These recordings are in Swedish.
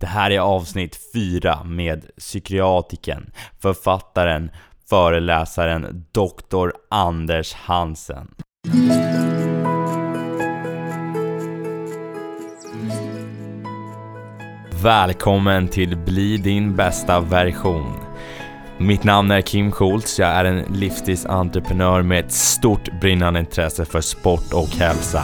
Det här är avsnitt 4 med psykiatriken, författaren, föreläsaren Dr. Anders Hansen. Välkommen till Bli din bästa version. Mitt namn är Kim Schultz, jag är en livsstilsentreprenör med ett stort brinnande intresse för sport och hälsa.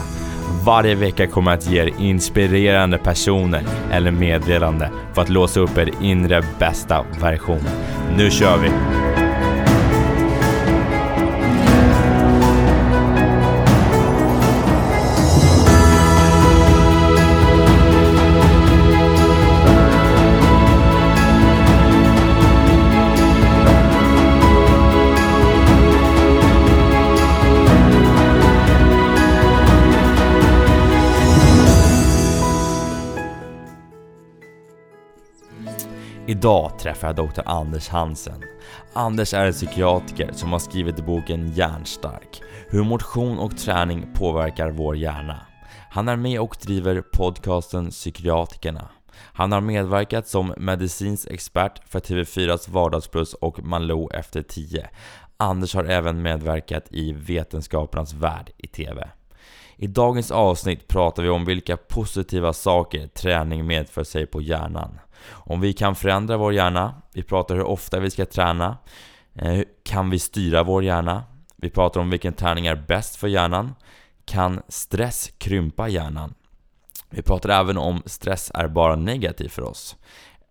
Varje vecka kommer jag att ge er inspirerande personer eller meddelande för att låsa upp er inre bästa version. Nu kör vi! Idag träffar jag Dr. Anders Hansen. Anders är en psykiatriker som har skrivit boken Hjärnstark, hur motion och träning påverkar vår hjärna. Han är med och driver podcasten Psykiatrikerna. Han har medverkat som medicinsk expert för TV4s Vardagsplus och Malou efter 10. Anders har även medverkat i Vetenskapernas Värld i TV. I dagens avsnitt pratar vi om vilka positiva saker träning medför sig på hjärnan. Om vi kan förändra vår hjärna, vi pratar hur ofta vi ska träna, eh, kan vi styra vår hjärna? Vi pratar om vilken träning är bäst för hjärnan. Kan stress krympa hjärnan? Vi pratar även om stress är bara negativt för oss.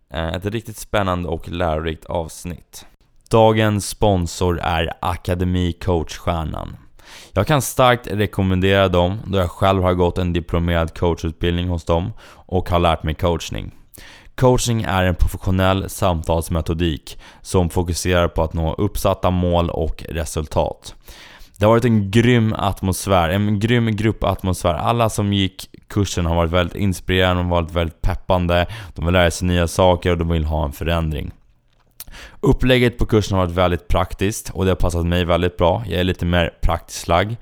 Eh, ett riktigt spännande och lärorikt avsnitt. Dagens sponsor är Akademi Coachstjärnan. Jag kan starkt rekommendera dem då jag själv har gått en diplomerad coachutbildning hos dem och har lärt mig coachning. Coaching är en professionell samtalsmetodik som fokuserar på att nå uppsatta mål och resultat. Det har varit en grym atmosfär, en grym gruppatmosfär. Alla som gick kursen har varit väldigt inspirerande, de har varit väldigt peppande, de vill lära sig nya saker och de vill ha en förändring. Upplägget på kursen har varit väldigt praktiskt och det har passat mig väldigt bra. Jag är lite mer praktiskt lagd.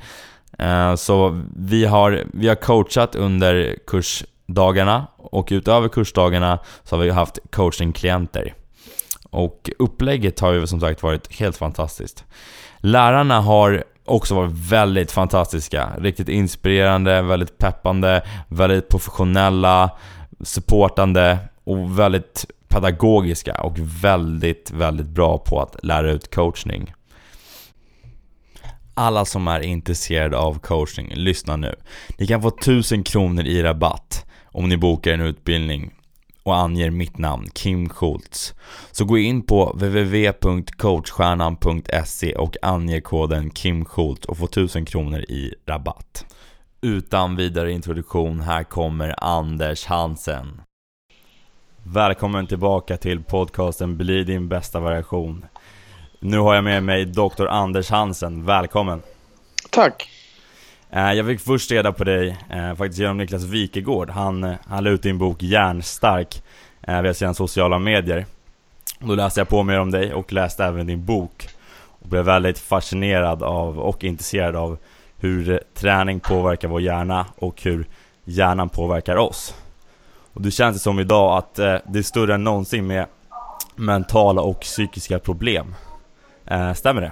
Eh, så vi har, vi har coachat under kurs kursdagarna och utöver kursdagarna så har vi haft coachingklienter. Och upplägget har ju som sagt varit helt fantastiskt. Lärarna har också varit väldigt fantastiska. Riktigt inspirerande, väldigt peppande, väldigt professionella, supportande och väldigt pedagogiska och väldigt, väldigt bra på att lära ut coachning. Alla som är intresserade av coachning, lyssna nu. Ni kan få 1000 kronor i rabatt om ni bokar en utbildning och anger mitt namn, Kim Schultz. Så gå in på www.coachstjärnan.se och ange koden Kim Schultz och få 1000 kronor i rabatt. Utan vidare introduktion, här kommer Anders Hansen. Välkommen tillbaka till podcasten Bli din bästa variation. Nu har jag med mig Dr. Anders Hansen, välkommen! Tack! Eh, jag fick först reda på dig eh, faktiskt genom Niklas Wikegård. Han, eh, han la ut din bok Järnstark via sina sociala medier. Då läste jag på mer om dig och läste även din bok. Och blev väldigt fascinerad av och intresserad av hur träning påverkar vår hjärna och hur hjärnan påverkar oss. Och det känns som idag att det är större än någonsin med mentala och psykiska problem. Stämmer det?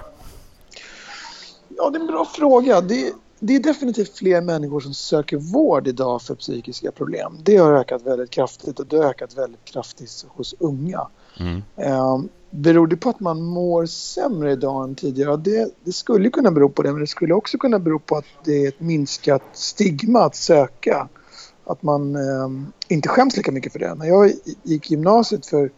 Ja, det är en bra fråga. Det, det är definitivt fler människor som söker vård idag för psykiska problem. Det har ökat väldigt kraftigt och det har ökat väldigt kraftigt hos unga. Mm. Eh, beror det på att man mår sämre idag än tidigare? Det, det skulle kunna bero på det men det skulle också kunna bero på att det är ett minskat stigma att söka. Att man eh, inte skäms lika mycket för det. När jag gick gymnasiet för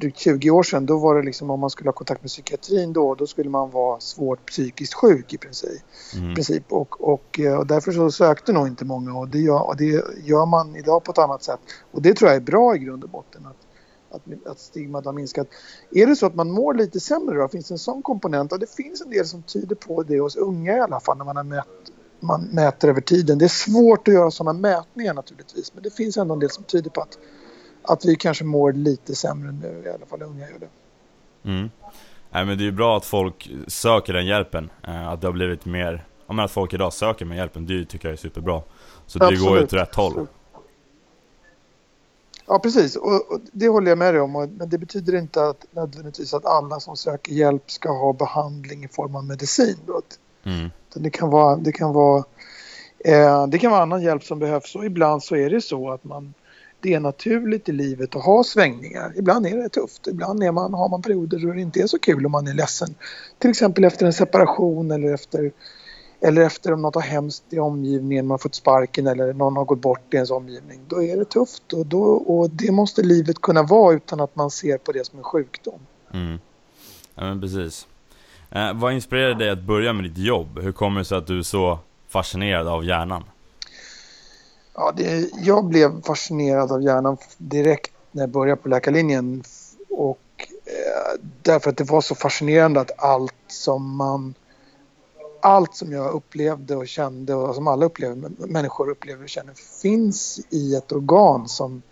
drygt 20 år sedan då var det liksom om man skulle ha kontakt med psykiatrin då, då skulle man vara svårt psykiskt sjuk i princip. Mm. princip. Och, och, eh, och, därför så sökte nog inte många och det, gör, och det gör man idag på ett annat sätt. Och det tror jag är bra i grund och botten. Att, att, att stigmat har minskat. Är det så att man mår lite sämre då? Finns det en sån komponent? Och det finns en del som tyder på det hos unga i alla fall när man har mätt man mäter över tiden. Det är svårt att göra sådana mätningar naturligtvis men det finns ändå en del som tyder på att att vi kanske mår lite sämre nu, i alla fall unga gör det. Mm. Nej men det är ju bra att folk söker den hjälpen, eh, att det har blivit mer, ja men att folk idag söker den hjälpen, det tycker jag är superbra. Så det Absolut. går ju åt rätt håll. Ja, precis. Och, och, det håller jag med dig om. Men det betyder inte att nödvändigtvis att alla som söker hjälp ska ha behandling i form av medicin. Mm. Det kan vara, det kan vara, eh, det kan vara annan hjälp som behövs och ibland så är det så att man det är naturligt i livet att ha svängningar. Ibland är det tufft, ibland är man, har man perioder då det inte är så kul om man är ledsen. Till exempel efter en separation eller efter eller efter om något har hemskt i omgivningen, man har fått sparken eller någon har gått bort i ens omgivning. Då är det tufft och, då, och det måste livet kunna vara utan att man ser på det som en sjukdom. Mm. Ja men precis. Eh, vad inspirerade dig att börja med ditt jobb? Hur kommer det sig att du är så fascinerad av hjärnan? Ja, det, jag blev fascinerad av hjärnan direkt när jag började på läkarlinjen. Och, eh, därför att det var så fascinerande att allt som man allt som jag upplevde och kände och som alla upplever, människor upplever och känner finns i ett organ som,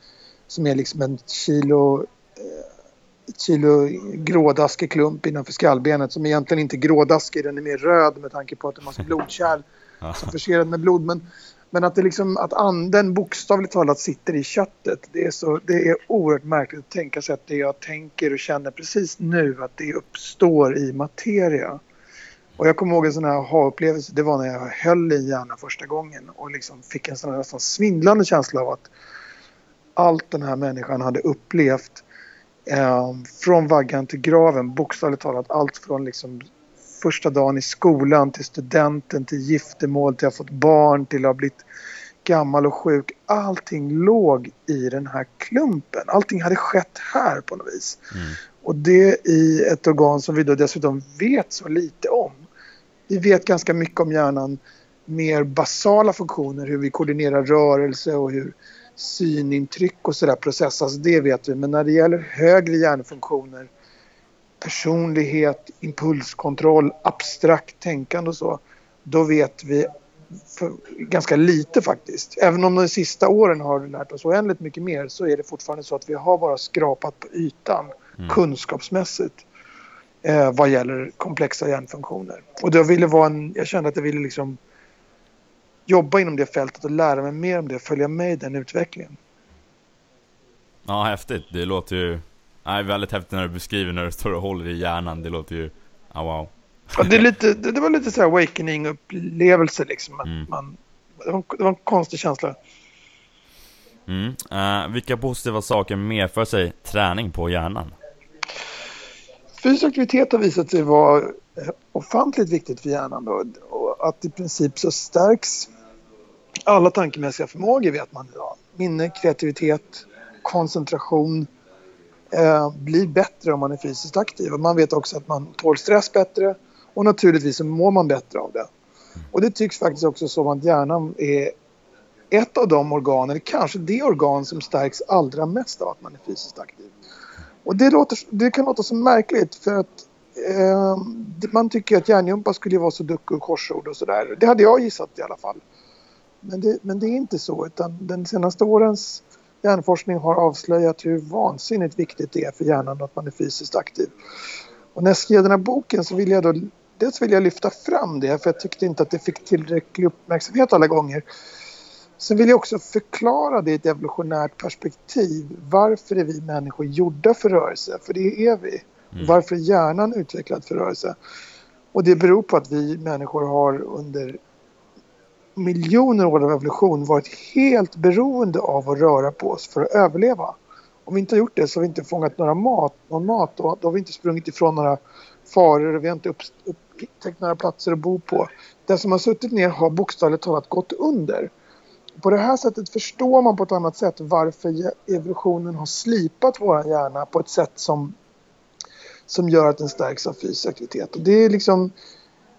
som är liksom en kilo, eh, kilo grådaskig klump innanför skallbenet som egentligen inte är grådaskig, den är mer röd med tanke på att det är massa blodkärl som förser den med blod. Men, men att, det liksom, att anden bokstavligt talat sitter i köttet, det är, så, det är oerhört märkligt att tänka sig att det jag tänker och känner precis nu, att det uppstår i materia. Och jag kommer ihåg en sån här aha-upplevelse. Det var när jag höll i hjärnan första gången och liksom fick en sån här nästan svindlande känsla av att allt den här människan hade upplevt eh, från vaggan till graven, bokstavligt talat allt från liksom första dagen i skolan till studenten till giftermål till att ha fått barn till att ha blivit gammal och sjuk. Allting låg i den här klumpen. Allting hade skett här på något vis. Mm. Och det i ett organ som vi då dessutom vet så lite om vi vet ganska mycket om hjärnan, mer basala funktioner, hur vi koordinerar rörelse och hur synintryck och sådär processas, det vet vi. Men när det gäller högre hjärnfunktioner, personlighet, impulskontroll, abstrakt tänkande och så, då vet vi ganska lite faktiskt. Även om de sista åren har lärt oss oändligt mycket mer så är det fortfarande så att vi har bara skrapat på ytan mm. kunskapsmässigt eh, vad gäller komplexa hjärnfunktioner. Och jag, ville vara en, jag kände att jag ville liksom jobba inom det fältet och lära mig mer om det, följa med i den utvecklingen. Ja, häftigt. Det låter ju... Nej, väldigt häftigt när du beskriver när du står och håller i hjärnan. Det låter ju... Ja, wow. Ja, det, är lite, det, det var lite så här awakening-upplevelse liksom. Mm. man, det, var, det var en konstig känsla. Mm. Uh, vilka positiva saker medför sig träning på hjärnan? Fysisk aktivitet har visat sig vara eh, ofantligt viktigt för hjärnan då, och att i princip så stärks alla tankemässiga förmågor vet man idag. Minne, kreativitet, koncentration eh, blir bättre om man är fysiskt aktiv. Och man vet också att man tål stress bättre och naturligtvis så mår man bättre av det. Och det tycks faktiskt också som att hjärnan är ett av de organ, eller kanske det organ som stärks allra mest av att man är fysiskt aktiv. Och det, låter, det kan låta så märkligt för att eh, man tycker att hjärngympa skulle vara så duck och korsord och sådär. Det hade jag gissat i alla fall. Men det, men det är inte så utan den senaste årens hjärnforskning har avslöjat hur vansinnigt viktigt det är för hjärnan att man är fysiskt aktiv. Och när jag skrev den här boken så vill jag då dels vill jag lyfta fram det för jag tyckte inte att det fick tillräcklig uppmärksamhet alla gånger. Sen vill jag också förklara det i ett evolutionärt perspektiv. Varför är vi människor gjorda för rörelse? För det är vi. Mm. Varför är hjärnan utvecklad för rörelse? Och det beror på att vi människor har under miljoner år av evolution varit helt beroende av att röra på oss för att överleva. Om vi inte har gjort det så har vi inte fångat några mat, någon mat och då har vi inte sprungit ifrån några faror och vi har inte upptäckt några platser att bo på. Den som har suttit ner har bokstavligt talat gått under på det här sättet förstår man på ett annat sätt varför evolutionen har slipat vår hjärna på ett sätt som, som gör att den stärks av fysisk aktivitet. Och det, är liksom,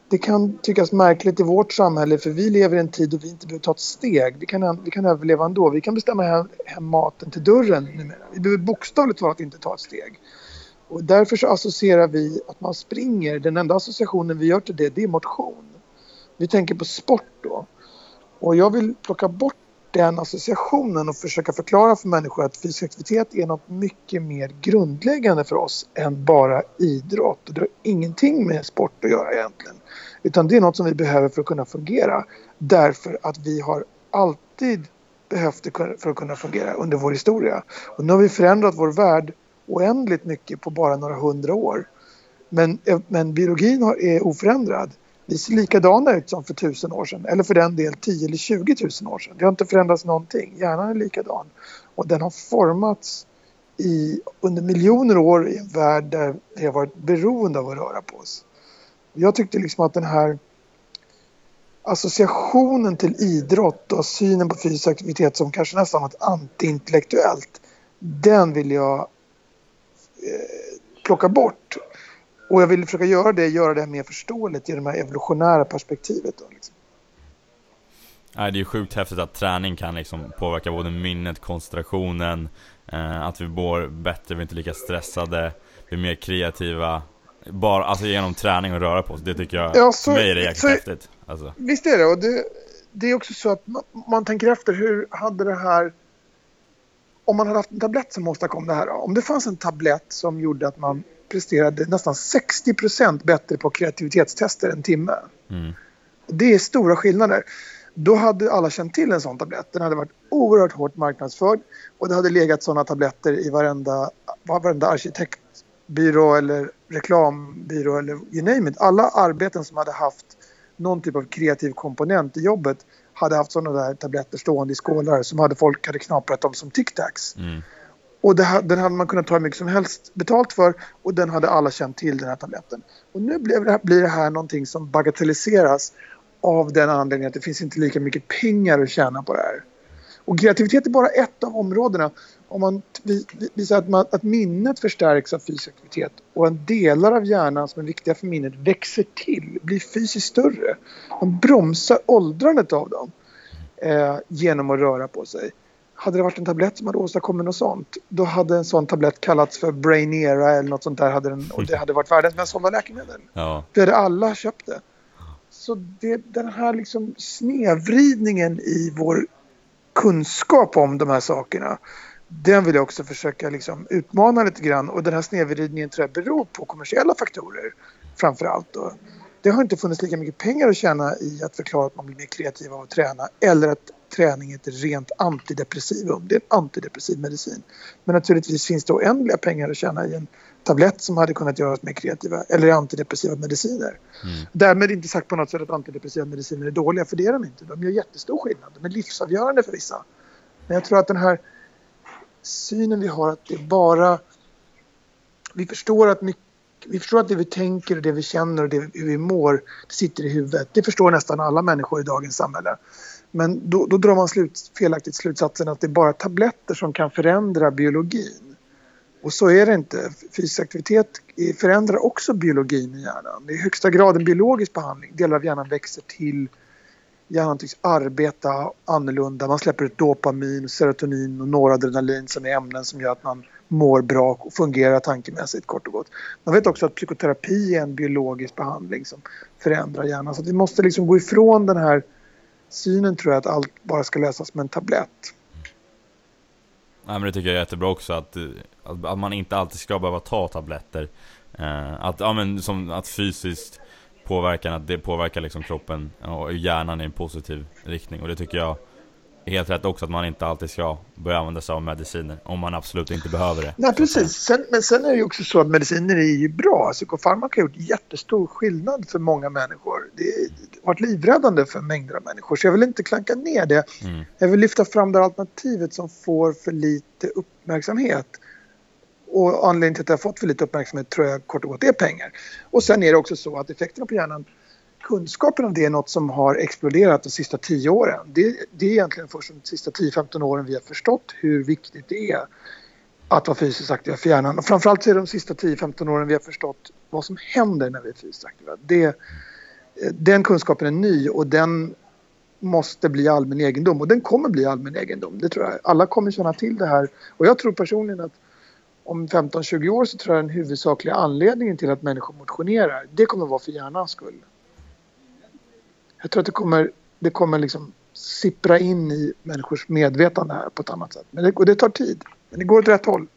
det kan tyckas märkligt i vårt samhälle för vi lever i en tid då vi inte behöver ta ett steg. Vi kan, vi kan överleva ändå. Vi kan bestämma hem, hem maten till dörren numera. Vi behöver bokstavligt talat inte ta ett steg. Och därför så associerar vi att man springer, den enda associationen vi gör till det, det är motion. Vi tänker på sport då. Och jag vill plocka bort den associationen och försöka förklara för människor att fysisk aktivitet är något mycket mer grundläggande för oss än bara idrott. Det har ingenting med sport att göra egentligen. Utan det är något som vi behöver för att kunna fungera. Därför att vi har alltid behövt det för att kunna fungera under vår historia. Och nu har vi förändrat vår värld oändligt mycket på bara några hundra år. Men, men biologin är oförändrad. Vi ser likadana ut som för tusen år sedan eller för den del 10 eller 20 tusen år sedan. Det har inte förändrats någonting. Hjärnan är likadan. Och den har formats i, under miljoner år i en värld där vi har varit beroende av att röra på oss. Jag tyckte liksom att den här associationen till idrott och synen på fysisk aktivitet som kanske nästan något antiintellektuellt. Den vill jag eh, plocka bort. Och jag vill försöka göra det, göra det mer förståeligt i det här evolutionära perspektivet. Då, liksom. Nej, det är sjukt häftigt att träning kan liksom påverka både minnet, koncentrationen, eh, att vi mår bättre, vi är inte lika stressade, vi är mer kreativa. Bara alltså genom träning och röra på oss, det tycker jag, ja, så, för mig är det jäkligt så, häftigt. Alltså. Visst är det, och det, det är också så att man, man, tänker efter, hur hade det här... Om man hade haft en tablett som åstadkom det här, om det fanns en tablett som gjorde att man presterade nästan 60% bättre på kreativitetstester en timme. Mm. Det är stora skillnader. Då hade alla känt till en sån tablett. Den hade varit oerhört hårt marknadsförd och det hade legat såna tabletter i varenda, varenda arkitektbyrå eller reklambyrå eller you name it. Alla arbeten som hade haft någon typ av kreativ komponent i jobbet hade haft sådana där tabletter stående i skålar som hade folk hade knaprat dem som tic-tacs. Mm. Och det, den hade man kunnat ta hur mycket som helst betalt för och den hade alla känt till den här tabletten. Och nu blir det, här, blir det här någonting som bagatelliseras av den anledningen att det finns inte lika mycket pengar att tjäna på det här. Och kreativitet är bara ett av områdena. Om man visar att, man, att minnet förstärks av fysisk aktivitet och en delar av hjärnan som är viktiga för minnet växer till, blir fysiskt större. Man bromsar åldrandet av dem eh, genom att röra på sig. Hade det varit en tablett som hade åstadkommit något sånt, då hade en sån tablett kallats för Brainera eller något sånt där hade den, och det hade varit världens mest sålda läkemedel. Ja. Det hade alla köpt det. Så det, den här liksom snedvridningen i vår kunskap om de här sakerna den vill jag också försöka liksom utmana lite grann och den här snedvridningen tror jag beror på kommersiella faktorer framför allt. Det har inte funnits lika mycket pengar att tjäna i att förklara att man blir mer kreativ av att träna eller att träning är ett rent antidepressivum. Det är en antidepressiv medicin. Men naturligtvis finns det oändliga pengar att tjäna i en tablett som hade kunnat göra oss mer kreativa eller i antidepressiva mediciner. Mm. Därmed inte sagt på något sätt att antidepressiva mediciner är dåliga, för det är de inte. De gör jättestor skillnad. De är livsavgörande för vissa. Men jag tror att den här synen vi har att det är bara... Vi förstår att mycket vi förstår att det vi tänker och det vi känner och det, hur vi mår det sitter i huvudet. Det förstår nästan alla människor i dagens samhälle. Men då, då drar man slut, felaktigt slutsatsen att det är bara tabletter som kan förändra biologin. Och så är det inte. Fysisk aktivitet förändrar också biologin i hjärnan. Det är i högsta grad en biologisk behandling. Delar av hjärnan växer till. Hjärnan tycks arbeta annorlunda. Man släpper ut dopamin, serotonin och noradrenalin som är ämnen som gör att man mår bra och fungerar tankemässigt kort och gott. Man vet också att psykoterapi är en biologisk behandling som förändrar hjärnan. Så vi måste liksom gå ifrån den här synen tror jag att allt bara ska lösas med en tablett. Nej men det tycker jag är jättebra också att, eh, att, man inte alltid ska behöva ta tabletter. Eh, att, ja, men som, att fysiskt påverkan, att det påverkar liksom kroppen och hjärnan i en positiv riktning. Och det tycker jag helt rätt också att man inte alltid ska börja använda sig av mediciner om man absolut inte behöver det. Nej, precis. Sen, men sen är det ju också så att mediciner är ju bra. Psykofarmaka har gjort jättestor skillnad för många människor. Det har varit livräddande för mängder av människor. Så jag vill inte klanka ner det. Mm. Jag vill lyfta fram det alternativet som får för lite uppmärksamhet. Och anledningen till att det har fått för lite uppmärksamhet tror jag kort och gott är pengar. Och sen är det också så att effekterna på hjärnan kunskapen om det är något som har exploderat de sista tio åren. Det, det är egentligen först de sista 10-15 åren vi har förstått hur viktigt det är att vara fysiskt aktiva för hjärnan. Och framförallt så är det de sista 10-15 åren vi har förstått vad som händer när vi är fysiskt aktiva. Det, eh, den kunskapen är ny och den måste bli allmän egendom och den kommer bli allmän egendom. Det tror jag. Alla kommer känna till det här och jag tror personligen att om 15-20 år så tror jag den huvudsakliga anledningen till att människor motionerar det kommer vara för hjärnans skull. Jag tror att det kommer, det kommer liksom sippra in i människors medvetande här på ett annat sätt. Men det, och det tar tid. Men det går åt rätt håll.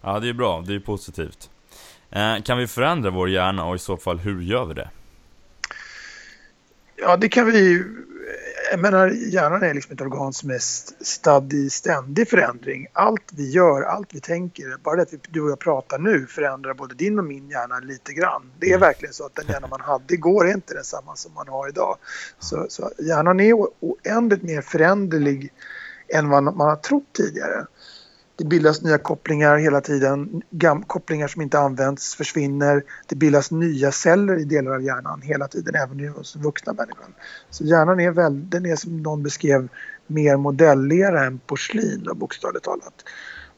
Ja, det är bra. Det är positivt. Eh, kan vi förändra vår hjärna och i så fall hur gör vi det? Ja, det kan vi jag menar, hjärnan är liksom ett organ som är stadd i ständig förändring. Allt vi gör, allt vi tänker, bara det att du och jag pratar nu förändrar både din och min hjärna lite grann. Det är mm. verkligen så att den hjärna man hade igår är inte densamma som man har idag. Så, så hjärnan är oändligt mer föränderlig än vad man har trott tidigare. Det bildas nya kopplingar hela tiden. Gam kopplingar som inte används försvinner. Det bildas nya celler i delar av hjärnan hela tiden, även hos vuxna människor. Så hjärnan är, väl, den är som någon beskrev mer modellera än porslin, bokstavligt talat.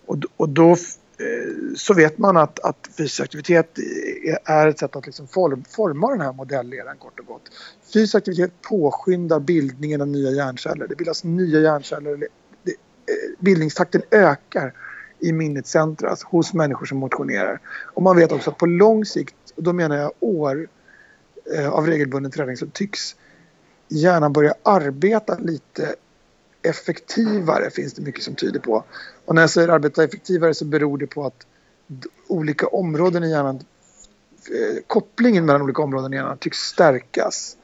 Och, och då eh, så vet man att, att fysisk aktivitet är ett sätt att liksom form, forma den här modelleran kort och gott. Fysisk aktivitet påskyndar bildningen av nya hjärnceller. Det bildas nya hjärnceller bildningstakten ökar i minnescentrat hos människor som motionerar. Och man vet också att på lång sikt, och då menar jag år eh, av regelbunden träning, så tycks hjärnan börja arbeta lite effektivare finns det mycket som tyder på. Och när jag säger arbeta effektivare så beror det på att olika områden i hjärnan, eh, kopplingen mellan olika områden i hjärnan tycks stärkas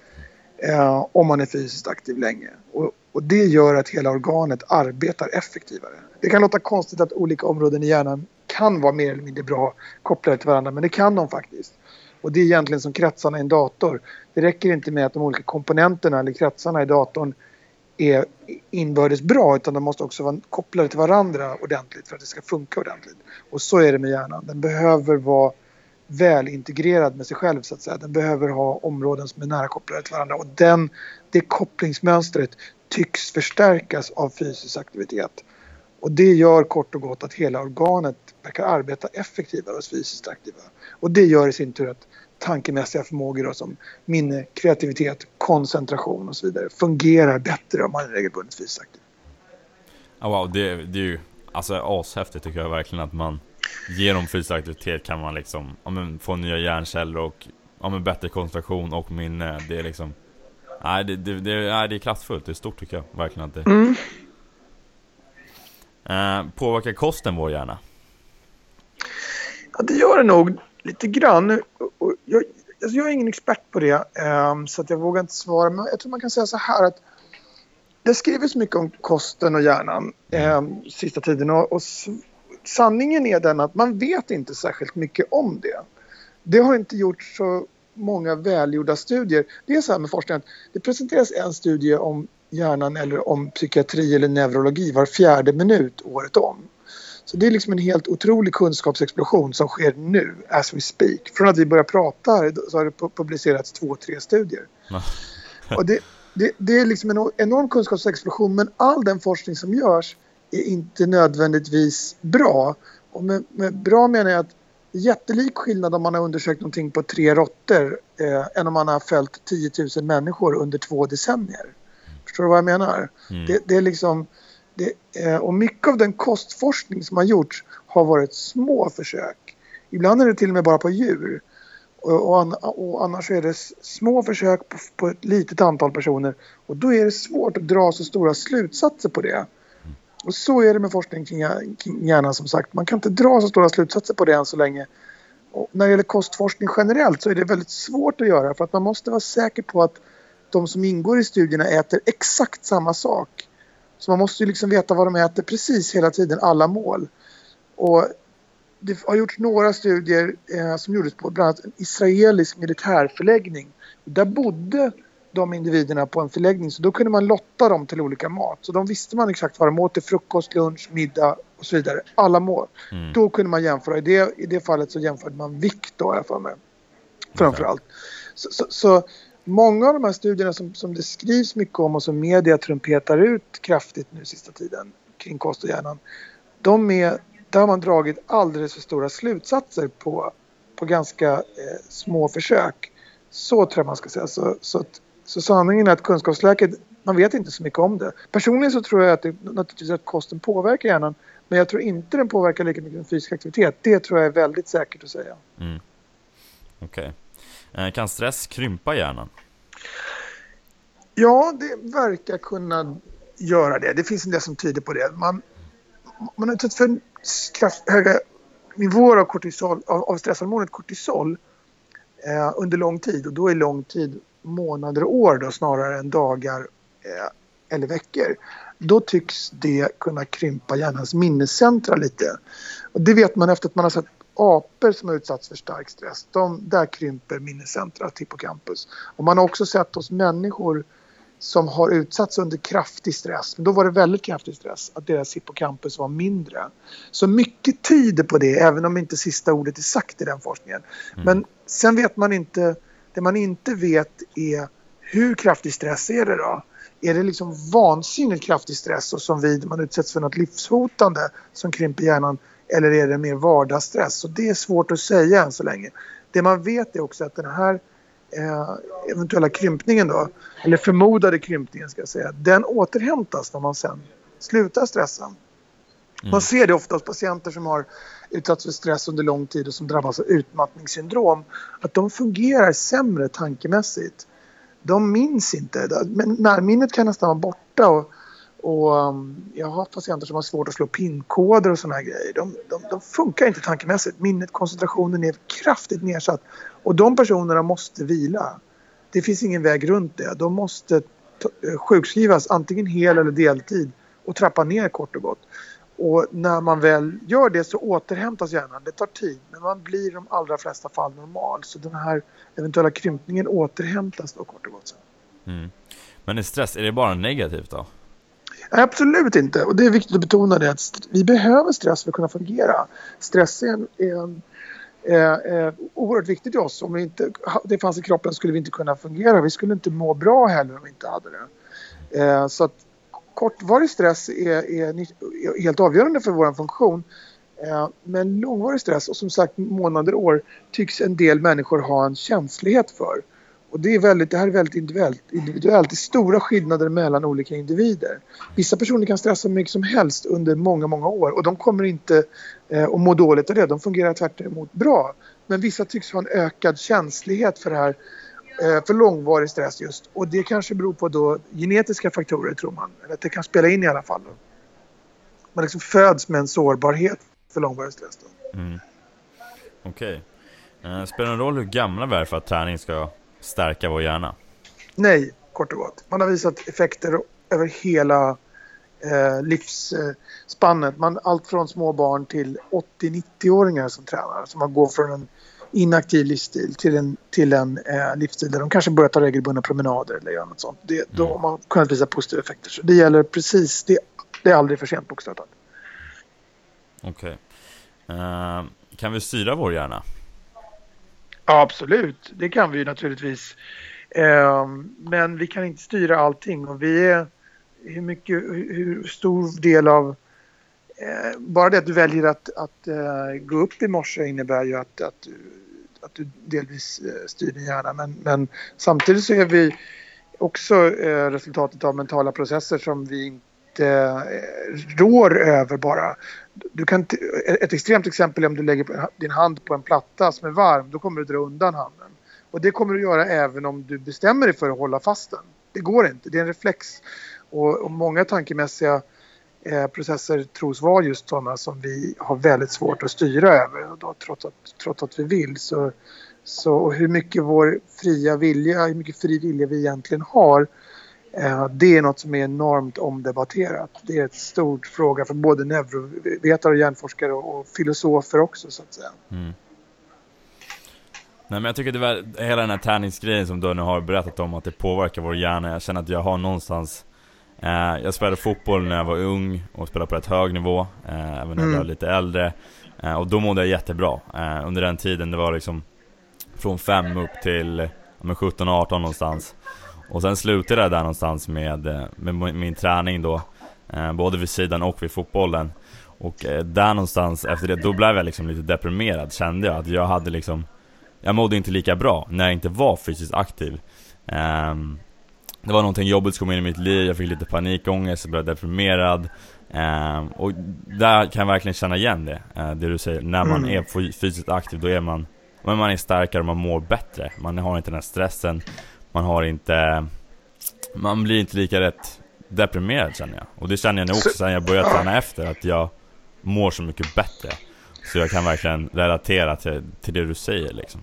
eh, om man är fysiskt aktiv länge. Och, och det gör att hela organet arbetar effektivare. Det kan låta konstigt att olika områden i hjärnan kan vara mer eller mindre bra kopplade till varandra, men det kan de faktiskt. Och det är egentligen som kretsarna i en dator. Det räcker inte med att de olika komponenterna eller kretsarna i datorn är inbördes bra utan de måste också vara kopplade till varandra ordentligt för att det ska funka ordentligt. Och så är det med hjärnan. Den behöver vara väl integrerad med sig själv så att säga. Den behöver ha områden som är nära kopplade till varandra och den, det kopplingsmönstret tycks förstärkas av fysisk aktivitet. Och det gör kort och gott att hela organet verkar arbeta effektivare hos fysiskt aktiva. Och det gör i sin tur att tankemässiga förmågor då, som minne, kreativitet, koncentration och så vidare fungerar bättre om man är regelbundet fysiskt aktiv. Oh, wow, det, det är ju alltså ashäftigt tycker jag verkligen att man genom fysisk aktivitet kan man liksom ja, men, få nya hjärnceller och ja, men, bättre koncentration och minne. Det är liksom Nej, det, det, det, nej, det är kraftfullt. Det är stort tycker jag. Verkligen att det... Mm. Eh, påverkar kosten vår hjärna? Ja, det gör det nog lite grann. Jag, alltså jag är ingen expert på det, eh, så att jag vågar inte svara. Men jag tror man kan säga så här att det skrivits mycket om kosten och hjärnan eh, sista tiden. Och, och sanningen är den att man vet inte särskilt mycket om det. Det har inte gjorts så många välgjorda studier. Det är så här med forskning att det presenteras en studie om hjärnan eller om psykiatri eller neurologi var fjärde minut året om. Så det är liksom en helt otrolig kunskapsexplosion som sker nu, as we speak. Från att vi börjar prata så har det publicerats två, tre studier. Och det, det, det, är liksom en enorm kunskapsexplosion men all den forskning som görs är inte nödvändigtvis bra. Och med, med bra menar jag att jättelik skillnad om man har undersökt någonting på tre råttor eh, än om man har följt 10 000 människor under två decennier. Förstår du vad jag menar? Mm. Det, det, är liksom, det, eh, och mycket av den kostforskning som har gjorts har varit små försök. Ibland är det till och med bara på djur. Och, och, och annars är det små försök på, på ett litet antal personer. Och då är det svårt att dra så stora slutsatser på det. Och så är det med forskning kring, hjärnan som sagt. Man kan inte dra så stora slutsatser på det än så länge. Och när det gäller kostforskning generellt så är det väldigt svårt att göra för att man måste vara säker på att de som ingår i studierna äter exakt samma sak. Så man måste ju liksom veta vad de äter precis hela tiden, alla mål. Och det har gjorts några studier eh, som gjordes på bland annat en israelisk militärförläggning. Där bodde de individerna på en förläggning så då kunde man lotta dem till olika mat. Så de visste man exakt vad de åt till frukost, lunch, middag och så vidare. Alla mål. Mm. Då kunde man jämföra. I det, I det fallet så jämförde man vikt då, jag för mig. Framförallt. Så, så, så, många av de här studierna som, som det skrivs mycket om och som media trumpetar ut kraftigt nu sista tiden kring kost och hjärnan. De är, där har man dragit alldeles för stora slutsatser på, på ganska eh, små försök. Så tror jag man ska säga. Så, så att så sanningen är att kunskapsläget, man vet inte så mycket om det. Personligen så tror jag att det, naturligtvis att kosten påverkar hjärnan. Men jag tror inte den påverkar lika mycket som fysisk aktivitet. Det tror jag är väldigt säkert att säga. Mm. Okej. Okay. Eh, kan stress krympa hjärnan? Ja, det verkar kunna göra det. Det finns en del som tyder på det. Man, man har utsatt för kraft, höga nivåer av, kortisol, av, av stresshormonet kortisol eh, under lång tid. Och då är lång tid månader och år då snarare än dagar. Eh, eller veckor då tycks det kunna krympa hjärnans minnescentra lite. Och det vet man efter att man har sett apor som har utsatts för stark stress. De, där krymper minnescentrat, hippocampus. Och man har också sett hos människor som har utsatts under kraftig stress, men då var det väldigt kraftig stress, att deras hippocampus var mindre. Så mycket tyder på det, även om inte sista ordet är sagt i den forskningen. Mm. Men sen vet man inte, det man inte vet är hur kraftig stress är det då? Är det liksom vansinnigt kraftig stress och som vid man utsätts för något livshotande som krymper hjärnan eller är det mer vardagsstress? Och det är svårt att säga än så länge. Det man vet är också att den här eh, eventuella krympningen då, eller förmodade krympningen ska jag säga, den återhämtas när man sen slutar stressa. Mm. Man ser det ofta hos patienter som har utsatts för stress under lång tid och som drabbas av utmattningssyndrom. Att de fungerar sämre tankemässigt. De minns inte. Men närminnet kan nästan vara borta. Och, och um, jag har patienter som har svårt att slå pinkoder och sådana här grejer. De, de, de, funkar inte tankemässigt. Minnet, koncentrationen är kraftigt nedsatt. Och de personerna måste vila. Det finns ingen väg runt det. De måste eh, sjukskrivas antingen hel eller deltid och trappa ner kort och gott. Och när man väl gör det så återhämtas hjärnan. Det tar tid men man blir i de allra flesta fall normal. Så den här eventuella krympningen återhämtas då kort och gott. Mm. Men är stress, är det bara negativt då? Absolut inte. Och det är viktigt att betona det att vi behöver stress för att kunna fungera. Stress är, en, är, en, är, är oerhört viktigt i oss. Om vi inte, det fanns i kroppen skulle vi inte kunna fungera. Vi skulle inte må bra heller om vi inte hade det. Eh, så att kortvarig stress är, är, helt avgörande för vår funktion. Eh, men långvarig stress och som sagt månader, år tycks en del människor ha en känslighet för. Och det, är väldigt, det här är väldigt individuellt. individuellt. Det är stora skillnader mellan olika individer. Vissa personer kan stressa hur mycket som helst under många, många år och de kommer inte eh, att må dåligt av det. De fungerar tvärtom bra. Men vissa tycks ha en ökad känslighet för det här för långvarig stress just. Och det kanske beror på då genetiska faktorer tror man. Eller att det kan spela in i alla fall. Man liksom föds med en sårbarhet för långvarig stress. Då. Mm. Okej. Okay. Eh, spelar det någon roll hur gamla vi är för att träning ska stärka vår hjärna? Nej, kort och gott. Man har visat effekter över hela eh, livsspannet. Man, allt från små barn till 80-90-åringar som tränar. Så man går från en inaktiv livsstil till en, till en eh, livsstil där de kanske börjar ta regelbundna promenader eller göra något sånt. Det, mm. Då har man kunnat visa positiva effekter. Så det gäller precis, det, det är aldrig för sent bokstavligt talat. Okej. Okay. Uh, eh, kan vi styra vår hjärna? Ja, absolut, det kan vi ju naturligtvis. Eh, men vi kan inte styra allting och vi är hur, mycket, hur stor del av Eh, bara det att du väljer att, att uh, gå upp i morse innebär ju att, att, att du delvis uh, styr din hjärna. Men, men, samtidigt så är vi också uh, resultatet av mentala processer som vi inte rår över bara du kan ett extremt exempel är om du lägger din hand på en platta som är varm. Då kommer du dra undan handen. Och det kommer du göra även om du bestämmer dig för att hålla fast den. Det går inte, det är en reflex. Och, och många tankemässiga eh, processer tros vara just sådana som vi har väldigt svårt att styra över. Och då, trots, att, trots att vi vill. Så, så hur mycket vår fria vilja, hur mycket fri vilja vi egentligen har Eh, det är något som är enormt omdebatterat. Det är en stor fråga för både neurovetare och hjärnforskare och filosofer också så att säga. Mm. Nej men jag tycker det var hela den här tärningsgrejen som du nu har berättat om att det påverkar vår hjärna. Jag känner att jag har någonstans jag spelade fotboll när jag var ung och spelade på rätt hög nivå eh, Även när jag mm. var lite äldre. Eh, Och då mådde jag jättebra eh, Under den tiden, det var liksom Från 5 upp till 17-18 någonstans. Och sen slutade jag där någonstans med, eh, med min träning då eh, Både vid sidan och vid fotbollen. Och eh, där någonstans efter det, då blev jag liksom lite deprimerad kände jag att jag hade liksom Jag mådde inte lika bra när jag inte var fysiskt aktiv. Ehm, Det var någonting jobbigt som kom in i mitt liv, jag fick lite panikångest, jag blev deprimerad. Ehm, Och där kan jag verkligen känna igen det, det du säger. När man mm. är fysiskt aktiv, då är man men man är starkare man mår bättre. Man har inte den här stressen. Man har inte Man blir inte lika rätt deprimerad känner jag. Och det känner jag nu också sen jag började träna efter att jag mår så mycket bättre. Så jag kan verkligen relatera till, till det du säger liksom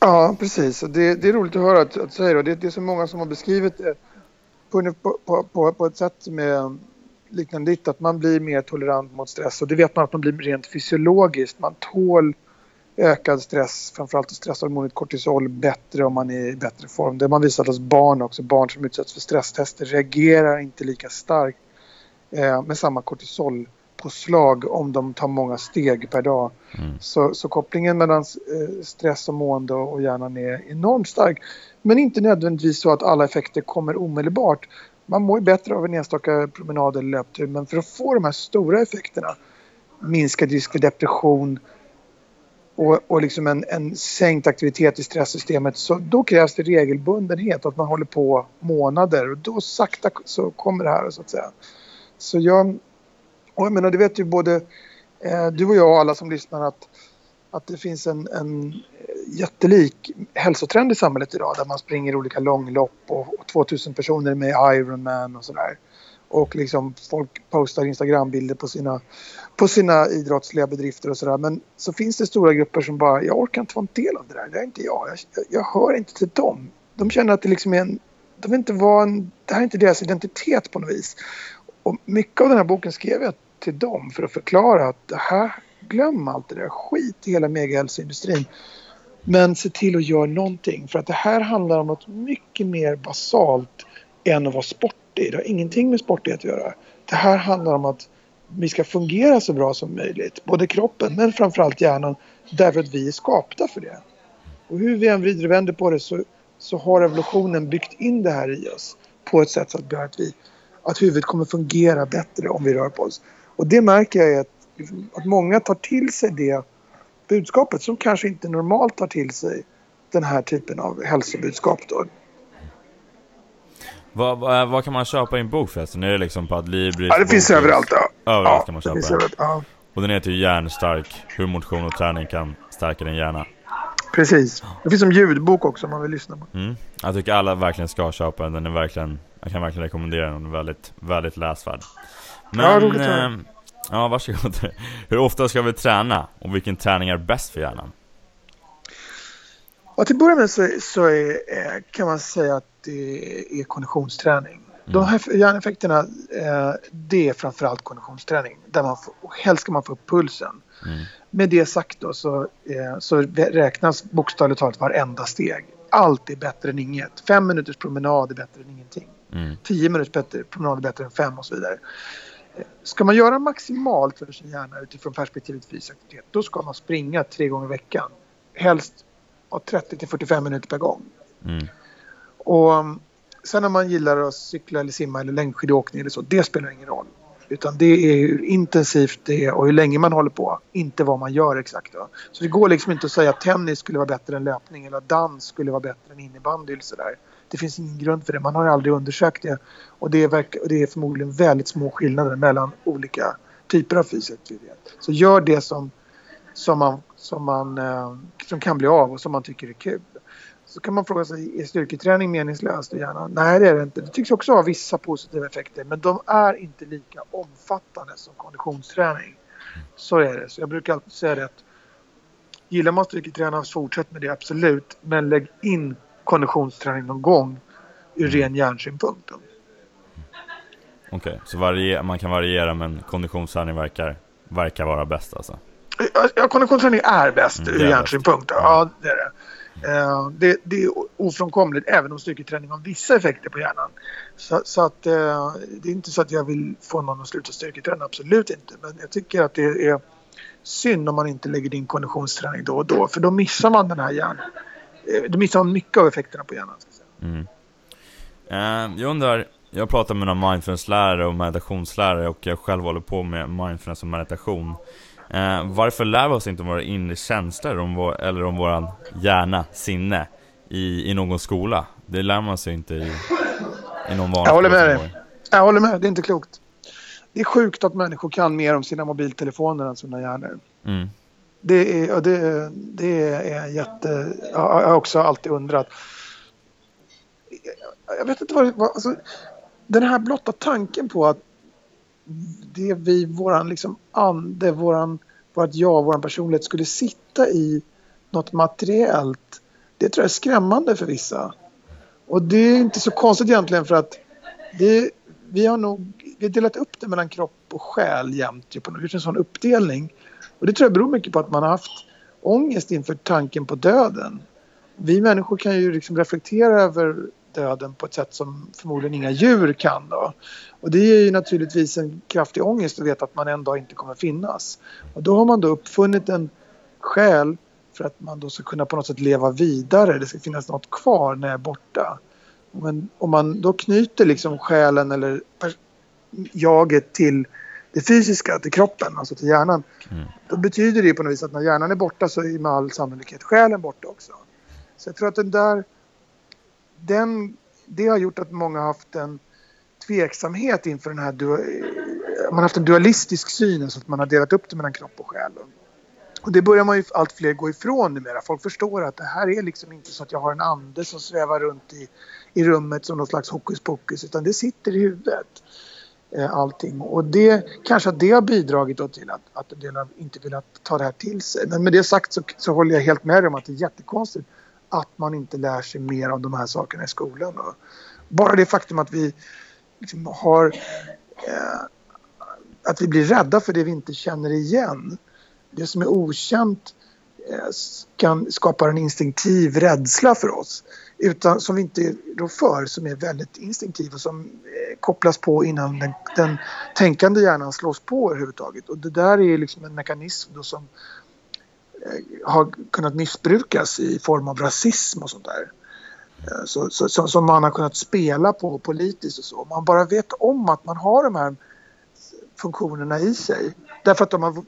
Ja, precis. Det, det är roligt att höra att, att säga det. Det är så många som har beskrivit det på, på, på, på ett sätt som är liknande ditt, att man blir mer tolerant mot stress och det vet man att man blir rent fysiologiskt. Man tål ökad stress, framförallt stresshormonet kortisol, bättre om man är i bättre form. Det har man visat hos barn också. Barn som utsätts för stresstester reagerar inte lika starkt eh, med samma kortisol kortisolpåslag om de tar många steg per dag. Mm. Så, så, kopplingen mellan eh, stress och mående och hjärnan är enormt stark. Men inte nödvändigtvis så att alla effekter kommer omedelbart. Man mår bättre av en enstaka promenad eller löptur men för att få de här stora effekterna minskad risk för depression, och, och liksom en, en sänkt aktivitet i stresssystemet så då krävs det regelbundenhet, att man håller på månader och då sakta så kommer det här så att säga. Så jag, och jag menar det vet ju både eh, du och jag och alla som lyssnar att, att det finns en, en jättelik hälsotrend i samhället idag där man springer olika långlopp och, och 2000 personer med Ironman och sådär. Och liksom folk postar Instagrambilder på sina, på sina idrottsliga bedrifter och sådär. Men så finns det stora grupper som bara, jag orkar inte vara en del av det där. Det är inte jag. Jag, jag hör inte till dem. De känner att det liksom är en, de vill inte vara en, det här är inte deras identitet på något vis. Och mycket av den här boken skrev jag till dem för att förklara att det här, glöm allt det där, skit i hela megahälsoindustrin. Men se till att göra någonting för att det här handlar om något mycket mer basalt än att vara sportig. Det har ingenting med sportighet att göra. Det här handlar om att vi ska fungera så bra som möjligt. Både kroppen men framförallt hjärnan. Därför att vi är skapta för det. Och hur vi än vrider och vänder på det så, så har evolutionen byggt in det här i oss. På ett sätt så att, att, vi, att huvudet kommer fungera bättre om vi rör på oss. Och det märker jag att, att många tar till sig det budskapet som kanske inte normalt tar till sig den här typen av hälsobudskap. Då. Vad, vad, vad, kan man köpa i en bok förresten? Är det liksom på Adlibris? Ja, det finns överallt. Ja. Överallt ja, kan man köpa den. Ja. Och den heter ju Hjärnstark. Hur motion och träning kan stärka din hjärna. Precis. Det finns som ljudbok också om man vill lyssna på. Mm. Jag tycker alla verkligen ska köpa den. Den är verkligen, jag kan verkligen rekommendera den. Den är väldigt, väldigt läsvärd. Men, ja, roligt eh, Ja, varsågod. Hur ofta ska vi träna? Och vilken träning är bäst för hjärnan? Ja, till att börja med så, så är, kan man säga att det är konditionsträning. Mm. De här hjärneffekterna, eh, det är framförallt konditionsträning. Där man får, helst ska man få upp pulsen. Mm. Med det sagt då så, eh, så räknas bokstavligt talat varenda steg. Allt är bättre än inget. Fem minuters promenad är bättre än ingenting. Mm. Tio minuters promenad är bättre än fem och så vidare. Ska man göra maximalt för sin hjärna utifrån perspektivet fysisk aktivitet då ska man springa tre gånger i veckan. Helst 30 till 45 minuter per gång. Mm. Och um, sen om man gillar att cykla eller simma eller längdskidåkning eller så, det spelar ingen roll. Utan det är hur intensivt det är och hur länge man håller på, inte vad man gör exakt. Då. Så det går liksom inte att säga att tennis skulle vara bättre än löpning eller att dans skulle vara bättre än innebandy eller sådär. Det finns ingen grund för det, man har aldrig undersökt det. Och det är, det är förmodligen väldigt små skillnader mellan olika typer av fysisk aktivitet. Så gör det som, som, man, som, man, eh, som kan bli av och som man tycker är kul. Så kan man fråga sig, är styrketräning meningslöst i hjärnan? Nej, det är det inte. Det tycks också ha vissa positiva effekter, men de är inte lika omfattande som konditionsträning. Så är det. Så jag brukar alltid säga det att gillar man styrketräning, fortsätt med det absolut. Men lägg in konditionsträning någon gång ur mm. ren hjärnsynpunkt. Okej, okay, så man kan variera men konditionsträning verkar, verkar vara bäst alltså? Ja, konditionsträning är bäst mm, ur hjärnsynpunkt. Ja. ja, det är det. Eh, det, det, är ofrånkomligt även om styrketräning har vissa effekter på hjärnan. Så, så att, eh, det är inte så att jag vill få någon att sluta styrketräna, absolut inte. Men jag tycker att det är synd om man inte lägger in konditionsträning då och då. För då missar man den här hjärnan. Eh, då missar mycket av effekterna på hjärnan. Mm. Uh, jag undrar, jag pratar med några mindfulnesslärare och meditationslärare och jag själv håller på med mindfulness och meditation. Eh, varför lär vi oss inte om våra inre känslor om vår, eller om våran hjärna, sinne i, i någon skola? Det lär man sig inte i, i någon vanlig Jag håller med dig. Jag håller med, det är inte klokt. Det är sjukt att människor kan mer om sina mobiltelefoner än sina hjärnor. Mm. Det, är, det, det är jätte... Jag har också alltid undrat. Jag vet inte vad... Alltså, den här blotta tanken på att det vi, våran liksom ande, våran, vårt jag, våran personlighet skulle sitta i något materiellt. Det tror jag är skrämmande för vissa. Och det är inte så konstigt egentligen för att det, vi har nog vi har delat upp det mellan kropp och själ jämt. Typ, och gjort en sån uppdelning. Och det tror jag beror mycket på att man har haft ångest inför tanken på döden. Vi människor kan ju liksom reflektera över döden på ett sätt som förmodligen inga djur kan. Då. Och det är ju naturligtvis en kraftig ångest att veta att man en dag inte kommer finnas. Och då har man då uppfunnit en själ för att man då ska kunna på något sätt leva vidare. Det ska finnas något kvar när jag är borta. Men om man då knyter liksom själen eller jaget till det fysiska, till kroppen, alltså till hjärnan. Mm. Då betyder det på något vis att när hjärnan är borta så är med all sannolikhet själen borta också. Så jag tror att den där... Den, det har gjort att många har haft en tveksamhet inför den här... Man har haft en dualistisk syn, alltså att man har delat upp det mellan kropp och själ. Och det börjar man ju allt fler gå ifrån numera. Folk förstår att det här är liksom inte så att jag har en ande som svävar runt i, i rummet som någon slags hokus pokus utan det sitter i huvudet. Eh, allting. Och det kanske att det har bidragit till att, att en del har inte velat ta det här till sig. Men med det sagt så, så håller jag helt med om att det är jättekonstigt att man inte lär sig mer av de här sakerna i skolan. Och bara det faktum att vi liksom har eh, att vi blir rädda för det vi inte känner igen. Det som är okänt eh, kan skapa en instinktiv rädsla för oss utan som vi inte rår för, som är väldigt instinktiv och som eh, kopplas på innan den, den tänkande hjärnan slås på överhuvudtaget. Och det där är liksom en mekanism då som eh, har kunnat missbrukas i form av rasism och sånt där. Eh, så, så, så, som man har kunnat spela på politiskt och så. Man bara vet om att man har de här funktionerna i sig. Därför att de har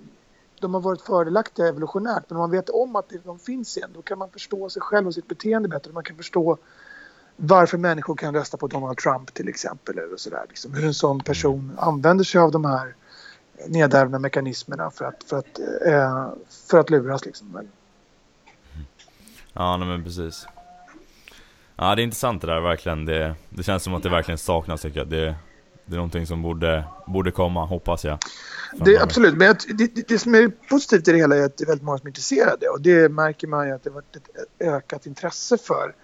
de har varit fördelaktiga evolutionärt men om man vet om att de finns igen då kan man förstå sig själv och sitt beteende bättre. Man kan förstå varför människor kan rösta på Donald Trump till exempel. Eller sådär, liksom. Hur en sån person använder sig av de här nedärvda mekanismerna för att, för att, eh, för att luras. Liksom. Ja, men precis. Ja, det är intressant det där verkligen. Det, det känns som att det verkligen saknas tycker jag. Det, det är någonting som borde, borde komma, hoppas jag. Det, absolut, men det, det, som är positivt i det hela är att det är väldigt många som är intresserade och det märker man ju att det har varit ett ökat intresse för,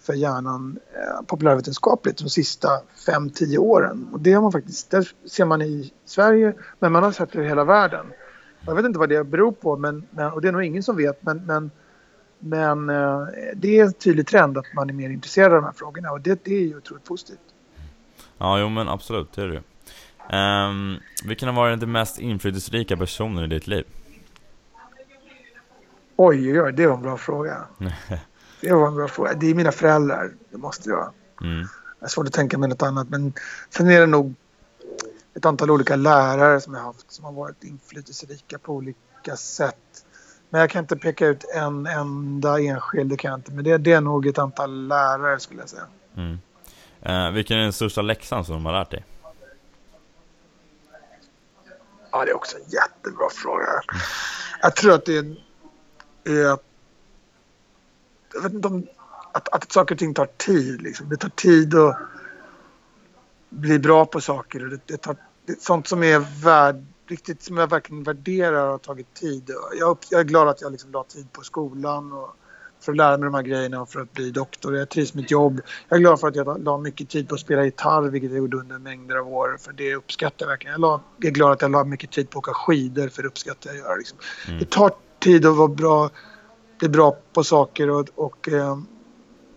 för hjärnan eh, populärvetenskapligt de sista 5-10 åren. Och det har man faktiskt, det ser man i Sverige men man har sett det i hela världen. Jag vet inte vad det beror på men, men, och det är nog ingen som vet men, men, men eh, det är en tydlig trend att man är mer intresserad av de här frågorna och det, det är ju otroligt positivt. Ja, jo men absolut, det är det Um, vilken har varit den mest inflytelserika personen i ditt liv? Oj, oj, oj, det var en bra fråga. det var en bra fråga. Det är mina föräldrar, det måste vara. Mm. Jag har svårt att tänka mig något annat, men sen är det nog ett antal olika lärare som jag haft som har varit inflytelserika på olika sätt. Men jag kan inte peka ut en enda enskild, det kan jag inte. Men det, det är nog ett antal lärare skulle jag säga. Mm. Eh, vilken är den största läxan som de har lärt dig? Ja, det är också en jättebra fråga. Jag tror att det är, är. Jag vet inte om... Att, att saker och ting tar tid. Liksom. Det tar tid att bli bra på saker. Det, det tar, det, sånt som är värd, riktigt som jag verkligen värderar har tagit tid. Jag, jag är glad att jag liksom la tid på skolan och för att lära mig de här grejerna och för att bli doktor. Jag trivs med mitt jobb. Jag är glad för att jag la mycket tid på att spela gitarr, vilket jag gjorde under mängder av år. För det uppskattar jag verkligen. Jag, la, jag är glad att jag la mycket tid på att åka skidor, för det uppskattar jag att göra. Liksom. Mm. Det tar tid att vara bra, bli bra på saker och, och eh,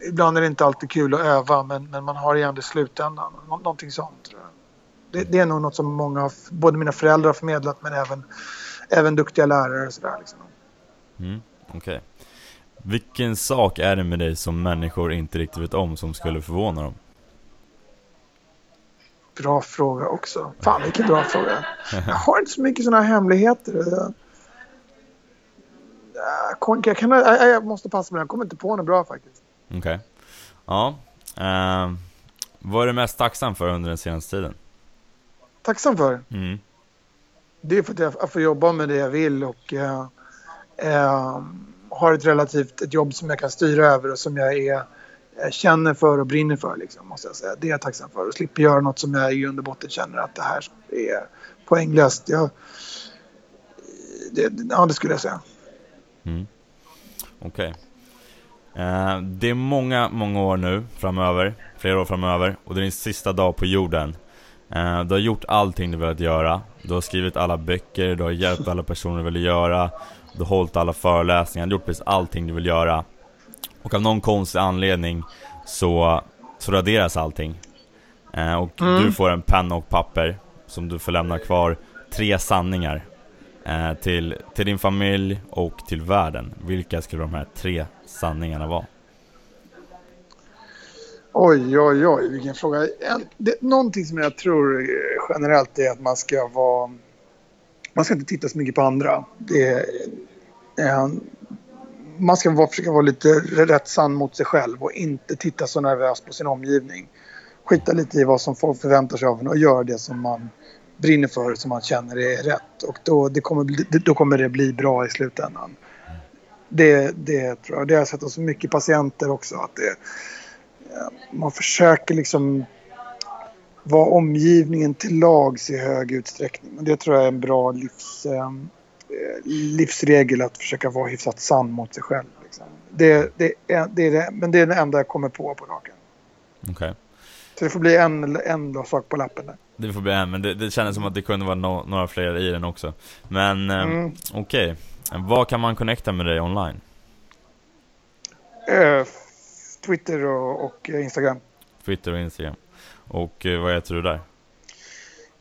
ibland är det inte alltid kul att öva, men, men man har igen det i slutändan. Nå någonting sånt, tror jag. Det, det, är nog något som många, både mina föräldrar har förmedlat, men även, även duktiga lärare och sådär. Liksom. Mm, okay. Vilken sak är det med dig som människor inte riktigt vet om som skulle förvåna dem? Bra fråga också. Fan vilken bra fråga. Jag har inte så mycket sådana hemligheter. Jag, jag, kan, jag måste passa mig, jag kommer inte på något bra faktiskt. Okej. Okay. Ja. Uh, vad är du mest tacksam för under den senaste tiden? Tacksam för? Mm. Det är för att jag får jobba med det jag vill och uh, uh, har ett relativt ett jobb som jag kan styra över och som jag är, eh, känner för och brinner för. Liksom, måste jag säga. Det är jag tacksam för. Och slipper göra något som jag i grund och botten känner att det här är poänglöst. Jag, det, ja, det skulle jag säga. Mm. Okej. Okay. Eh, det är många, många år nu framöver, flera år framöver, och det är din sista dag på jorden. Eh, du har gjort allting du velat göra. Du har skrivit alla böcker, du har hjälpt alla personer du velat göra, du har hållit alla föreläsningar, du har gjort precis allting du vill göra. Och av någon konstig anledning så, så raderas allting. Eh, och Mm. du får en penna och papper som du får lämna kvar tre sanningar eh, till, till din familj och till världen. Vilka skulle de här tre sanningarna vara? Oj, oj, oj, vilken fråga. En, det, någonting som jag tror generellt är att man ska vara... Man ska inte titta så mycket på andra. Det eh, man ska vara, försöka vara lite rätt sann mot sig själv och inte titta så nervöst på sin omgivning. Skita lite i vad som folk förväntar sig av en och göra det som man brinner för, som man känner är rätt. Och då, det kommer, då kommer det bli bra i slutändan. Det, det tror jag. Det har jag sett hos mycket patienter också. Att det, eh, man försöker liksom vara omgivningen till lags i hög utsträckning. Men det tror jag är en bra livs, eh, livsregel att försöka vara hyfsat sann mot sig själv. Liksom. Det, det, är, det är det, men det är det enda jag kommer på på raken. Okej. Så det får bli en, en sak på lappen där. Det får bli en, men det, det kändes som att det kunde vara no, några fler i den också. Men eh, Mm. okej, vad kan man connecta med dig online? Eh, Twitter och, och Instagram. Twitter och Instagram. Och eh, vad heter du där?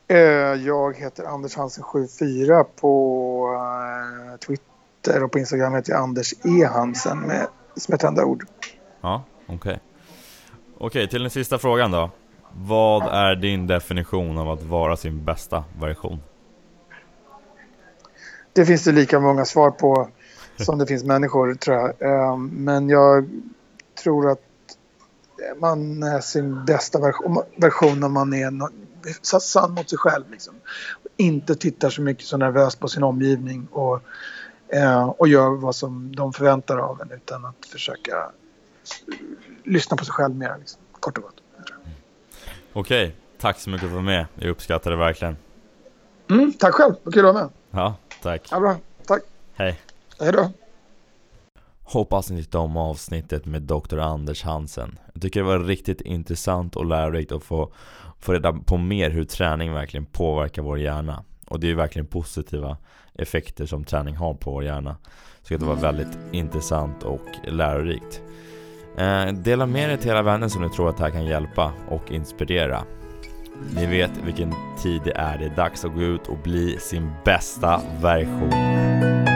Eh, jag heter Anders Hansen 74 på eh, Twitter och på Instagram heter jag Anders E Hansen med, som ett enda ord. Ja, okej. Okej, till den sista frågan då. Vad är din definition av att vara sin bästa version? Det finns det lika många svar på som det finns människor tror jag. Men jag tror att man är sin bästa version, version när man är sann mot sig själv. Liksom. Inte tittar så mycket så nervöst på sin omgivning och, eh, och gör vad som de förväntar av en utan att försöka lyssna på sig själv mer. Liksom. Kort och gott. Okej, tack så mycket för att du var med. Jag uppskattar det verkligen. Mm, tack själv, vad kul att vara med. Ja, tack. Ja, bra. Tack. Hej. Hej då. Hoppas ni tyckte om avsnittet med Dr. Anders Hansen. Jag tycker det var riktigt intressant och lärorikt att få, få reda på mer hur träning verkligen påverkar vår hjärna. Och det är ju verkligen positiva effekter som träning har på vår hjärna. Så det var väldigt intressant och lärorikt. Eh, dela med er till hela vänner som ni tror att det här kan hjälpa och inspirera. Ni vet vilken tid det är. Det är dags att gå ut och bli sin bästa version.